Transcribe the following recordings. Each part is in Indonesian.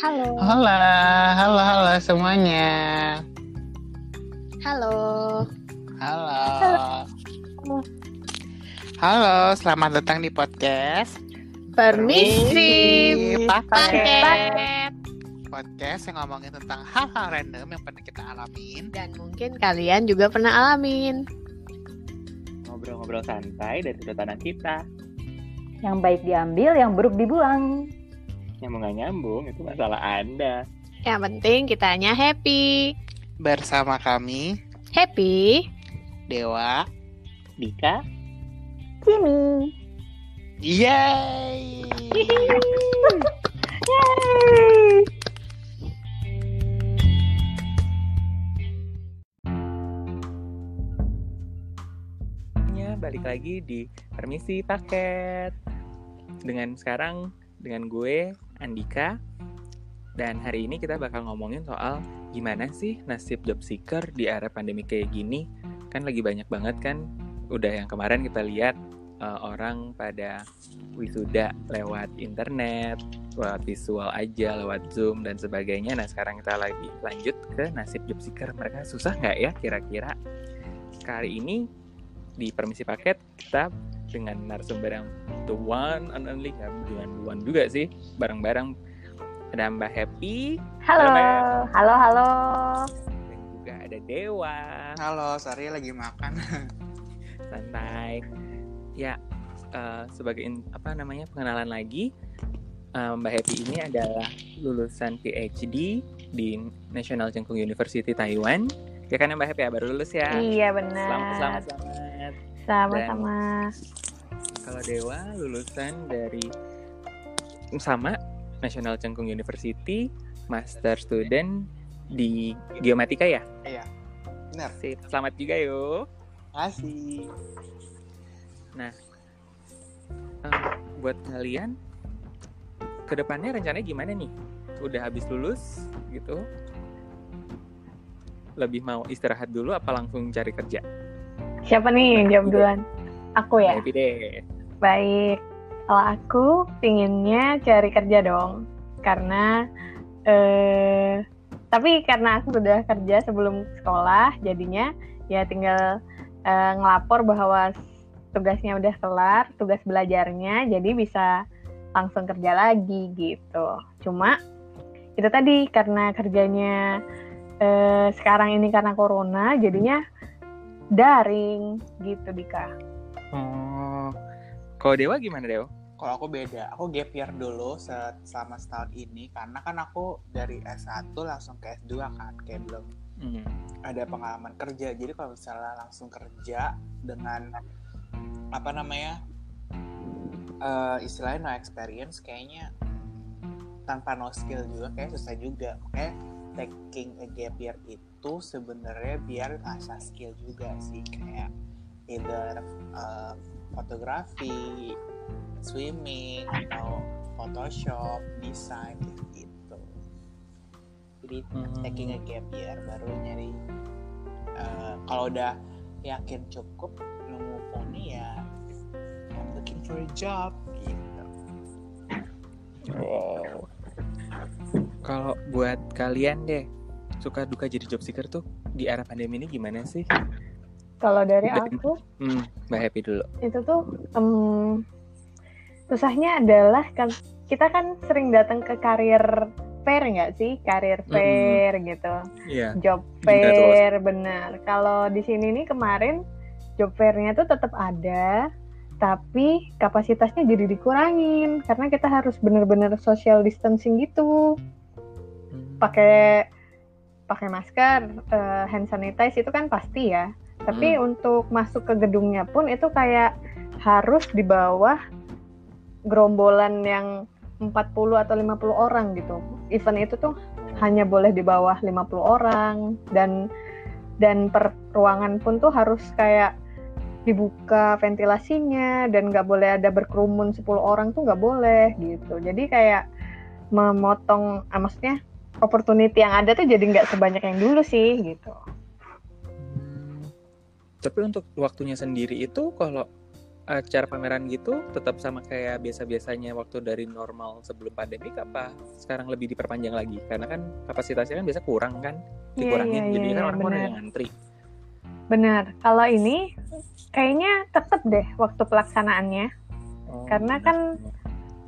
Halo. Halo, halo, halo semuanya. Halo. Halo. Halo, selamat datang di podcast Permisi. Paket. Podcast yang ngomongin tentang hal-hal random yang pernah kita alamin. Dan mungkin kalian juga pernah alamin. Ngobrol-ngobrol santai dari sudut pandang kita. Yang baik diambil, yang buruk dibuang. Yang mau nggak nyambung itu masalah Anda. Yang penting kitanya happy. Bersama kami, Happy. Dewa. Dika, Kimi. Yeay! Yeay. ya balik lagi di Permisi Paket. Dengan sekarang dengan gue Andika dan hari ini kita bakal ngomongin soal gimana sih nasib job seeker di era pandemi kayak gini. Kan lagi banyak banget kan udah yang kemarin kita lihat uh, orang pada wisuda lewat internet, lewat visual aja, lewat Zoom dan sebagainya. Nah sekarang kita lagi lanjut ke nasib job seeker. Mereka susah nggak ya kira-kira? Kali ini di permisi paket kita dengan narasumber yang the one and only ya dengan the one juga sih bareng-bareng ada Mbak Happy Halo. Halo, Halo, halo. dan juga ada Dewa Halo, sorry lagi makan. santai ya eh, sebagai in- apa namanya pengenalan lagi eh, Mbak Happy ini adalah lulusan PhD di National Cheng Kung University Taiwan ya kan Mbak Happy ya baru lulus ya Iya selamat benar. selamat selamat Sama-sama. kalau Dewa lulusan dari sama National Cheng Kung University Master Student di Geomatika ya Iya. Benar. Sip, selamat juga yo Kasih. Eh, buat kalian ke depannya rencananya gimana nih udah habis lulus gitu lebih mau istirahat dulu apa langsung cari kerja Siapa nih yang jawab duluan? Aku ya. Happy deh Baik. Kalau aku pinginnya cari kerja dong. Karena eh tapi karena aku sudah kerja sebelum sekolah, jadinya ya tinggal eh, ngelapor bahwa tugasnya udah kelar, tugas belajarnya, jadi bisa langsung kerja lagi gitu. Cuma itu tadi karena kerjanya eh, sekarang ini karena corona, jadinya daring gitu Dika. oh kalau Dewa gimana Dewa Kalau aku beda, aku gap year dulu se- selama setahun ini karena kan aku dari S1 langsung ke S2 kan, kayak belum Hmm. ada pengalaman kerja. Jadi kalau misalnya langsung kerja dengan apa namanya eh, istilahnya no experience, kayaknya tanpa no skill juga kayak susah juga. Kayak taking a gap year itu sebenarnya biar asah skill juga sih kayak either eh, fotografi, swimming atau Photoshop, desain gitu. Jadi Hmm. taking a gap year baru nyari eh, kalau udah yakin cukup nemu poni ya I'm looking for a job gitu Wow. Kalau buat kalian deh, suka duka jadi job seeker tuh di era pandemi ini gimana sih? Kalau dari aku Hmm, Mbak Happy dulu. itu tuh em, susahnya adalah kan kita kan sering datang ke karir fair nggak sih karir fair gitu Iya. job fair benar kalau di sini nih kemarin job fairnya tuh tetap ada tapi kapasitasnya jadi dikurangin karena kita harus benar-benar social distancing gitu. Pakai pakai masker eh, hand sanitize itu kan pasti ya tapi untuk masuk ke gedungnya pun itu kayak harus di bawah gerombolan yang 40 atau 50 orang gitu. Event itu tuh hanya boleh di bawah 50 orang dan dan per ruangan pun tuh harus kayak dibuka ventilasinya dan nggak boleh ada berkerumun 10 orang tuh nggak boleh gitu. Jadi kayak memotong, ah, maksudnya opportunity yang ada tuh jadi nggak sebanyak yang dulu sih gitu. Tapi untuk waktunya sendiri itu kalau acara pameran gitu tetap sama kayak biasa-biasanya waktu dari normal sebelum pandemi apa sekarang lebih diperpanjang lagi karena kan kapasitasnya kan biasa kurang kan Iya, dikurangin iya, jadi iya, kan iya, orang-orang benar. yang ngantri Benar. Kalau ini kayaknya tetap deh waktu pelaksanaannya Oh, Karena benar. kan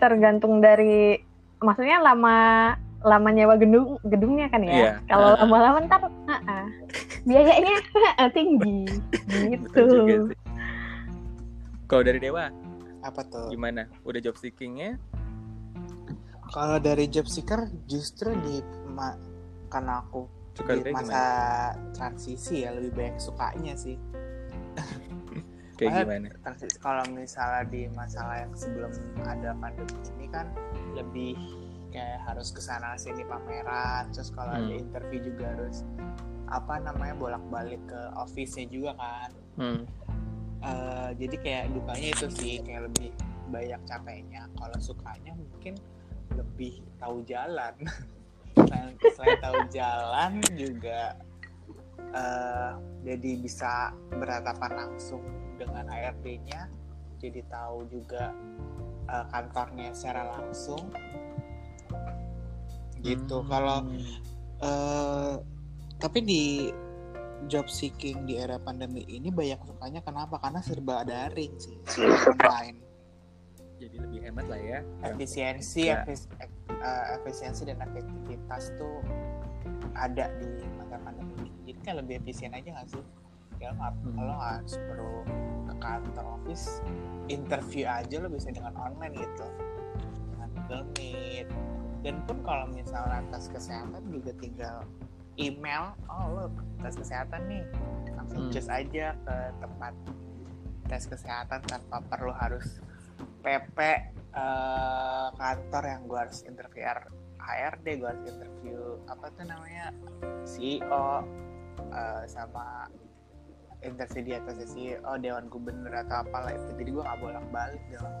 tergantung dari maksudnya lama lama nyewa gedung gedungnya kan ya. Iya. Kalau Ah. lama-lama ntar ah, ah. biayanya tinggi gitu. Kalau dari Dewa Apa tuh? gimana? Udah job seekingnya? Kalau dari job seeker justru di karena aku Suka di masa transisi ya lebih banyak sukanya sih. Kayak gimana? Transisi kalau misalnya di masalah yang sebelum ada pandemi ini kan lebih kayak harus ke sana sini pameran, terus kalau ada Hmm. interview juga harus apa namanya bolak-balik ke office-nya juga kan. Hmm. Eh, jadi kayak dukanya itu sih kayak lebih banyak capeknya kalau sukanya mungkin lebih tahu jalan selain, selain tahu jalan juga eh, jadi bisa berhadapan langsung dengan HRD-nya jadi tahu juga eh, kantornya secara langsung gitu Hmm. kalau eh tapi di job seeking di era pandemi ini banyak sukanya kenapa? Karena serba daring sih, serba online. jadi lebih hemat lah ya. Efisiensi, Ya. efis- eh, efisiensi dan efektivitas tuh ada di masa pandemi ini. Jadi kan lebih efisien aja nggak sih? Ya lo nggak Hmm. lo harus perlu ke kantor office, interview aja lo bisa dengan online gitu, dengan Google Meet. Dan pun kalau misalnya tes kesehatan juga tinggal email, oh lo tes kesehatan nih, langsung Hmm. cus aja ke tempat tes kesehatan tanpa perlu harus PP eh, kantor yang gue harus interview HRD, gue harus interview apa tuh namanya CEO eh, sama interview di atas CEO Dewan Gubernur atau apalah itu jadi gue nggak bolak balik dalam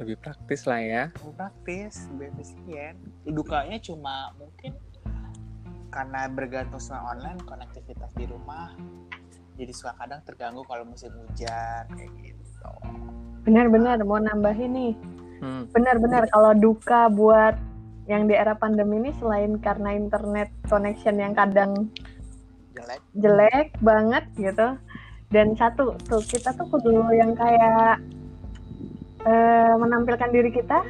Lebih praktis lah ya. lebih praktis lebih efisien dukanya cuma mungkin karena bergantung sama online konektivitas di rumah jadi suka kadang terganggu kalau musim hujan kayak gitu Benar-benar mau nambahin nih. Hmm. Benar-benar kalau duka buat yang di era pandemi ini selain karena internet connection yang kadang jelek jelek banget gitu. Dan satu tuh kita tuh kudu yang kayak eh, menampilkan diri kita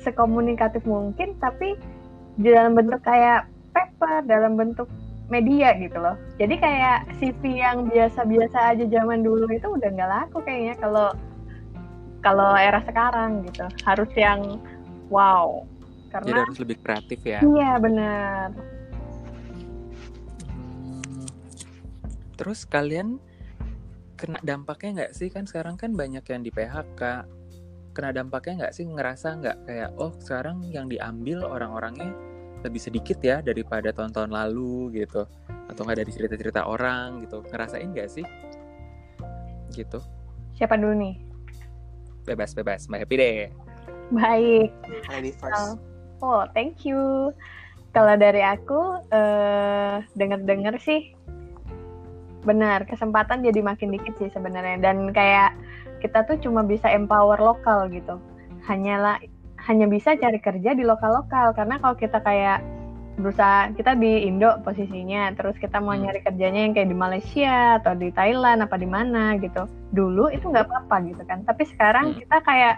sekomunikatif mungkin tapi di dalam bentuk kayak paper dalam bentuk media gitu loh. Jadi kayak CV yang biasa-biasa aja zaman dulu itu udah nggak laku kayaknya kalau kalau era sekarang gitu. Harus yang wow. Jadi Karena harus lebih kreatif ya. iya benar. Hmm. Terus kalian kena dampaknya nggak sih kan sekarang kan banyak yang di PHK. Kena dampaknya nggak sih ngerasa nggak kayak oh sekarang yang diambil orang-orangnya lebih sedikit ya daripada tahun-tahun lalu gitu atau nggak dari cerita-cerita orang gitu ngerasain nggak sih gitu Siapa dulu nih? bebas bebas mbak happy deh Baik. lady first Oh, thank you. Kalau dari aku, eh denger-denger sih, benar kesempatan jadi makin dikit sih sebenarnya. Dan kayak kita tuh cuma bisa empower lokal gitu. Hanyalah hanya bisa cari kerja di lokal-lokal karena kalau kita kayak berusaha kita di Indo posisinya terus kita mau Hmm. nyari kerjanya yang kayak di Malaysia atau di Thailand apa di mana gitu dulu itu nggak apa-apa gitu kan tapi sekarang Hmm. kita kayak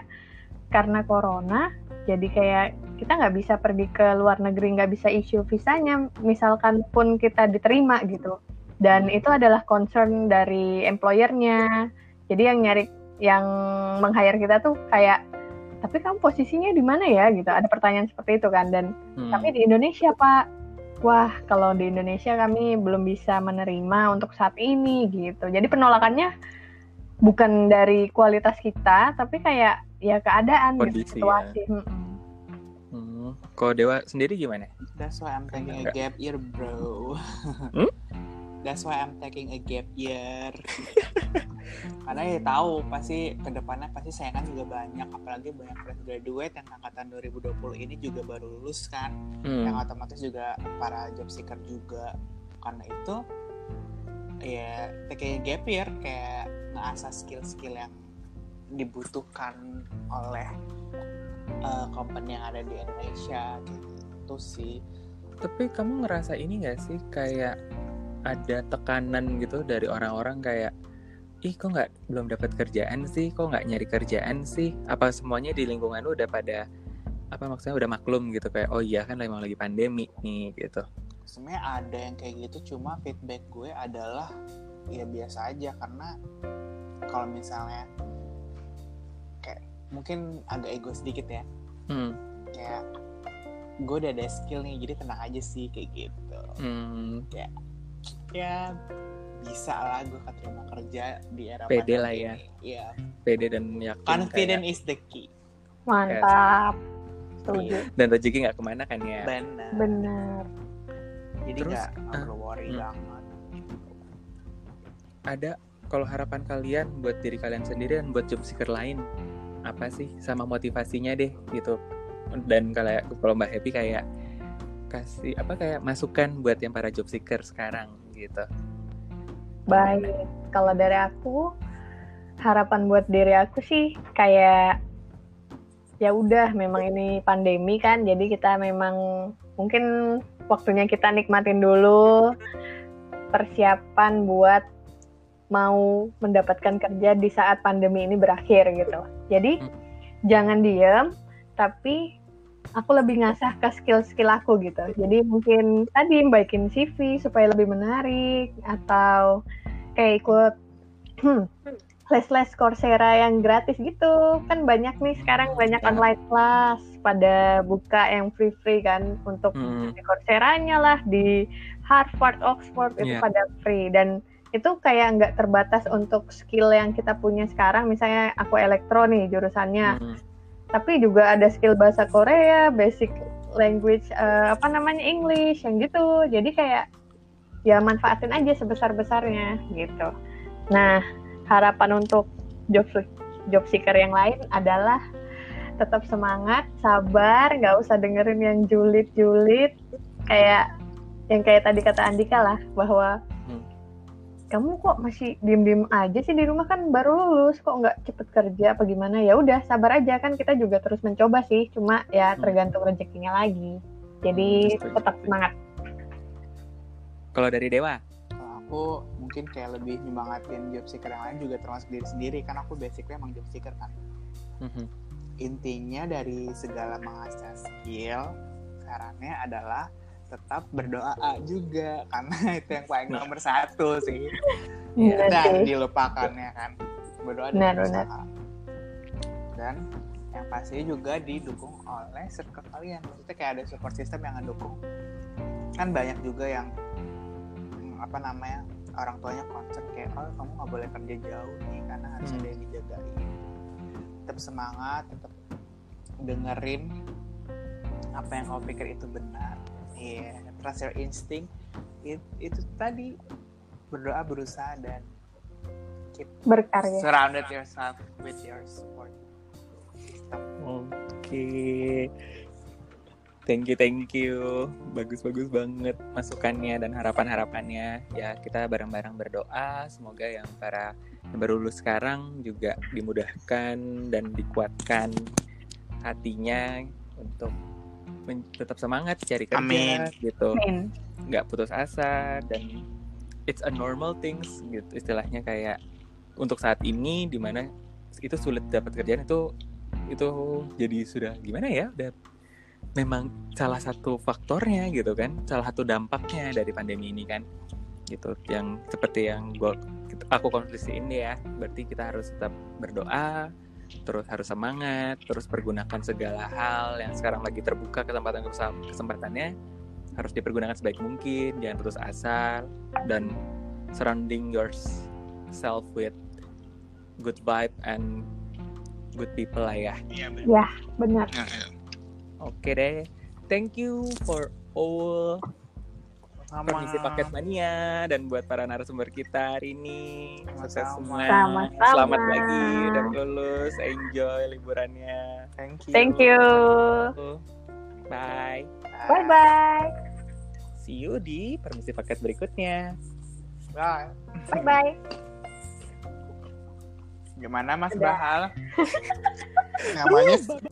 karena corona jadi kayak kita nggak bisa pergi ke luar negeri nggak bisa issue visanya misalkan pun kita diterima gitu dan itu adalah concern dari employernya jadi yang nyari yang meng-hire kita tuh kayak tapi kamu posisinya di mana ya gitu ada pertanyaan seperti itu kan dan Hmm. kami di Indonesia pak wah kalau di Indonesia kami belum bisa menerima untuk saat ini gitu jadi penolakannya bukan dari kualitas kita tapi kayak ya keadaan Kondisi, gitu situasi Mm-mm. Hmm. Kalau Dewa sendiri gimana? That's why I'm taking a gap year, bro. Hmm? That's why I'm taking a gap year. Karena ya tahu pasti ke depannya pasti sayangan juga banyak, apalagi banyak fresh graduate yang angkatan 2020 ini juga baru lulus kan, Hmm. yang otomatis juga para job seeker juga. Karena itu ya taking a gap year kayak ngasah skill-skill yang dibutuhkan oleh uh, company yang ada di Indonesia gitu sih tapi kamu ngerasa ini gak sih kayak ada tekanan gitu dari orang-orang kayak ih kok nggak belum dapat kerjaan sih? Kok nggak nyari kerjaan sih? Apa semuanya di lingkungan lu udah pada apa maksudnya udah maklum gitu kayak oh iya kan emang lagi pandemi nih gitu. Sebenarnya ada yang kayak gitu cuma feedback gue adalah ya biasa aja karena kalau misalnya kayak mungkin agak ego sedikit ya. Hmm. kayak gue udah ada skill nih jadi tenang aja sih kayak gitu. Hmm. ya ya. Bisa lah gue keterima kerja di era pede lah ya. iya. Pede dan yakin confident kayak... is the key. Mantap. Setuju. Dan rezeki nggak ke mana kan ya? Benar. Benar. Jadi nggak uh, perlu worry hmm. banget. Ada kalau harapan kalian buat diri kalian sendiri dan buat job seeker lain apa sih sama motivasinya deh gitu. Dan kalau kalau mbak Happy kayak kasih apa kayak masukan buat yang para job seeker sekarang gitu Baik, kalau dari aku harapan buat diri aku sih kayak ya udah memang ini pandemi kan, jadi kita memang mungkin waktunya kita nikmatin dulu persiapan buat mau mendapatkan kerja di saat pandemi ini berakhir gitu. Jadi hmm. jangan diem, tapi aku lebih ngasah ke skill-skill aku gitu. Jadi mungkin tadi baikin CV supaya lebih menarik atau kayak ikut hmm, les-les Coursera yang gratis gitu. Kan banyak nih sekarang banyak iya. online class pada buka yang free-free kan untuk hmm. di Coursera-nya lah di Harvard, Oxford itu yeah. pada free dan itu kayak nggak terbatas untuk skill yang kita punya sekarang misalnya aku elektro nih jurusannya hmm. Tapi juga ada skill bahasa Korea basic language uh, apa namanya English yang gitu jadi kayak ya manfaatin aja sebesar besarnya gitu nah harapan untuk job job seeker yang lain adalah tetap semangat sabar nggak usah dengerin yang julid-julid kayak yang kayak tadi kata Andika lah bahwa. Kamu kok masih diem-diem aja sih di rumah kan baru lulus kok nggak cepet kerja apa gimana ya udah sabar aja kan kita juga terus mencoba sih cuma ya hmm. tergantung rezekinya lagi jadi hmm, tetap semangat kalau dari Dewa? Aku mungkin kayak lebih nyemangatin job seeker yang lain juga termasuk diri sendiri kan aku basically emang job seeker kan. Mm-hmm. Intinya dari segala mengasah skill, sarannya adalah tetap berdoa juga karena itu yang paling nah. nomor satu sih. ya, dan dilupakannya kan berdoa dan berusaha. Dan yang pasti juga didukung oleh circle kalian. Maksudnya kayak ada support system yang ngedukung. Kan banyak juga yang apa namanya orang tuanya concern kayak oh kamu nggak boleh kerja jauh nih karena harus hmm. ada yang dijagain tetap semangat tetap dengerin apa yang kamu pikir itu benar iya yeah. trust your instinct It, itu tadi berdoa berusaha dan keep berkarya surrounded yourself with your support system oke okay. Thank you, thank you. Bagus-bagus banget masukannya dan harapan-harapannya. Ya, kita bareng-bareng berdoa. Semoga yang para yang baru lulus sekarang juga dimudahkan dan dikuatkan hatinya untuk tetap semangat cari kerja Amin. gitu. Amin. Nggak putus asa dan it's a normal things gitu istilahnya kayak untuk saat ini di mana itu sulit dapat kerjaan itu itu jadi sudah gimana ya udah memang salah satu faktornya gitu kan salah satu dampaknya dari pandemi ini kan gitu yang seperti yang gue aku konklusiin ya berarti kita harus tetap berdoa terus harus semangat terus pergunakan segala hal yang sekarang lagi terbuka kesempatan kesempatannya harus dipergunakan sebaik mungkin jangan putus asa dan surrounding yourself with good vibe and good people lah ya. Iya ya, benar. Ya, ya. Oke deh. Thank you for all sama. permisi paket mania dan buat para narasumber kita hari ini. Sukses semua. Sama -sama. Selamat lagi udah lulus. Enjoy liburannya. Thank you. Thank you. Bye. Bye bye. See you di permisi paket berikutnya. Bye. Bye bye. Gimana Mas Udah. Bahal? Namanya